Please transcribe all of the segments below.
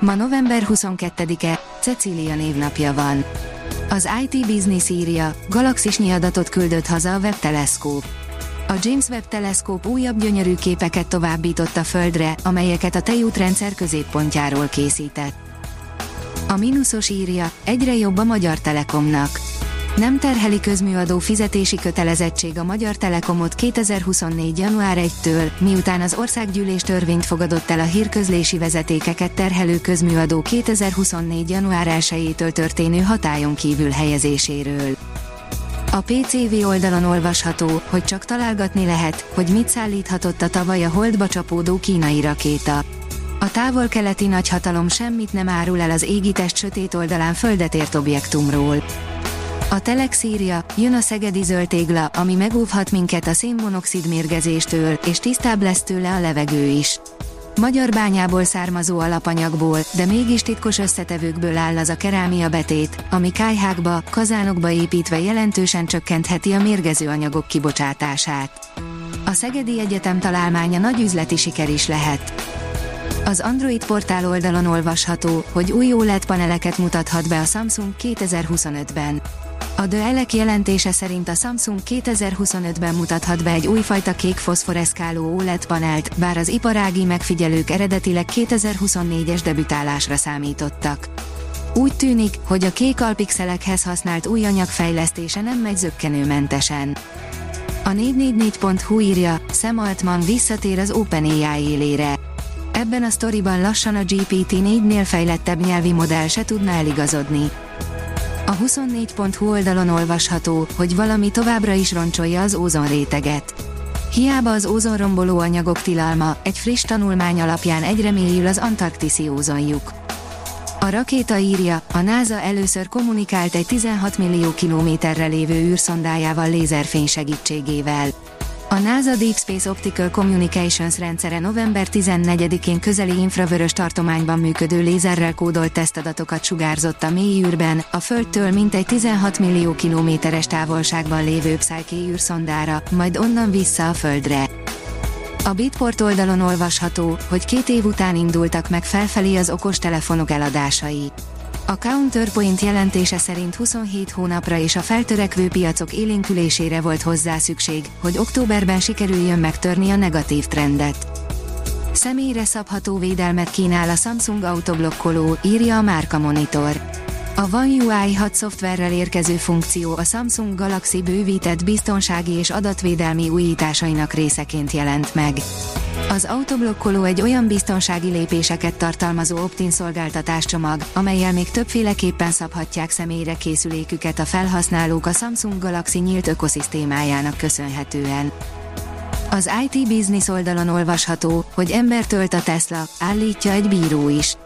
Ma november 22-e, Cecília névnapja van. Az IT Business írja, galaxisnyi adatot küldött haza a Webb Teleszkóp. A James Webb Teleszkóp újabb gyönyörű képeket továbbított a Földre, amelyeket a tejútrendszer középpontjáról készített. A mínuszos írja, egyre jobb a Magyar Telekomnak. Nem terheli közműadó fizetési kötelezettség a Magyar Telekomot 2024. január 1-től, miután az országgyűlés törvényt fogadott el a hírközlési vezetékeket terhelő közműadó 2024. január 1-től történő hatályon kívül helyezéséről. A PCV oldalon olvasható, hogy csak találgatni lehet, hogy mit szállíthatott a tavaly a holdba csapódó kínai rakéta. A távol-keleti nagyhatalom semmit nem árul el az égitest sötét oldalán földet ért objektumról. A Telex írja, jön a szegedi zöldtégla, ami megóvhat minket a szénmonoxid mérgezéstől, és tisztább lesz tőle a levegő is. Magyar bányából származó alapanyagból, de mégis titkos összetevőkből áll az a kerámia betét, ami kájhákba, kazánokba építve jelentősen csökkentheti a mérgező anyagok kibocsátását. A Szegedi Egyetem találmánya nagy üzleti siker is lehet. Az Android portál oldalon olvasható, hogy új OLED paneleket mutathat be a Samsung 2025-ben. A The Elek jelentése szerint a Samsung 2025-ben mutathat be egy újfajta kék foszforeszkáló OLED panelt, bár az iparági megfigyelők eredetileg 2024-es debütálásra számítottak. Úgy tűnik, hogy a kék alpixelekhez használt új anyag fejlesztése nem megy zöggenőmentesen. A 444.hu írja, Sam Altman visszatér az OpenAI élére. Ebben a sztoriban lassan a GPT-4-nél fejlettebb nyelvi modell se tudna eligazodni. A 24.hu oldalon olvasható, hogy valami továbbra is roncsolja az ózonréteget. Hiába az ózonromboló anyagok tilalma, egy friss tanulmány alapján egyre mélyül az antarktiszi ózonjuk. A rakéta írja, a NASA először kommunikált egy 16 millió kilométerre lévő űrszondájával lézerfény segítségével. A NASA Deep Space Optical Communications rendszere november 14-én közeli infravörös tartományban működő lézerrel kódolt tesztadatokat sugárzott a mély űrben, a Földtől mintegy 16 millió kilométeres távolságban lévő Psyche űrszondára, majd onnan vissza a Földre. A Bitport oldalon olvasható, hogy két év után indultak meg felfelé az okostelefonok eladásai. A Counterpoint jelentése szerint 27 hónapra és a feltörekvő piacok élénkülésére volt hozzá szükség, hogy októberben sikerüljön megtörni a negatív trendet. Személyre szabható védelmet kínál a Samsung autoblokkoló, írja a Márka Monitor. A One UI 6 szoftverrel érkező funkció a Samsung Galaxy bővített biztonsági és adatvédelmi újításainak részeként jelent meg. Az autoblokkoló egy olyan biztonsági lépéseket tartalmazó optin szolgáltatáscsomag, amelyel még többféleképpen szabhatják személyre készüléküket a felhasználók a Samsung Galaxy nyílt ökoszisztémájának köszönhetően. Az IT Business oldalon olvasható, hogy ember tölt a Tesla, állítja egy bíró is.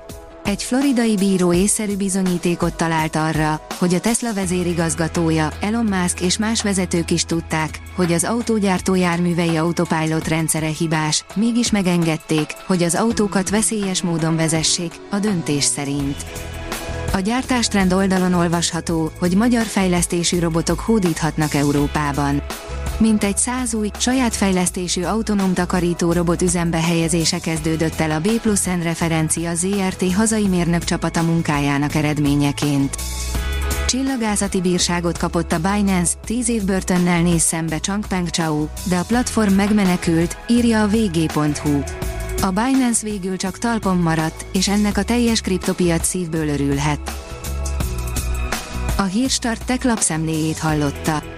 Egy floridai bíró észszerű bizonyítékot talált arra, hogy a Tesla vezérigazgatója, Elon Musk és más vezetők is tudták, hogy az autógyártó járművei autopilot rendszere hibás, mégis megengedték, hogy az autókat veszélyes módon vezessék, a döntés szerint. A gyártástrend oldalon olvasható, hogy magyar fejlesztésű robotok hódíthatnak Európában. Mintegy száz új, saját fejlesztésű autonóm takarító robot üzembe helyezése kezdődött el a B plusz N referencia ZRT hazai mérnök csapata munkájának eredményeként. Csillagászati bírságot kapott a Binance, 10 év börtönnel néz szembe Changpeng Chao, de a platform megmenekült, írja a vg.hu. A Binance végül csak talpon maradt, és ennek a teljes kriptopiac szívből örülhet. A Hírstart tech lapszemléjét hallotta.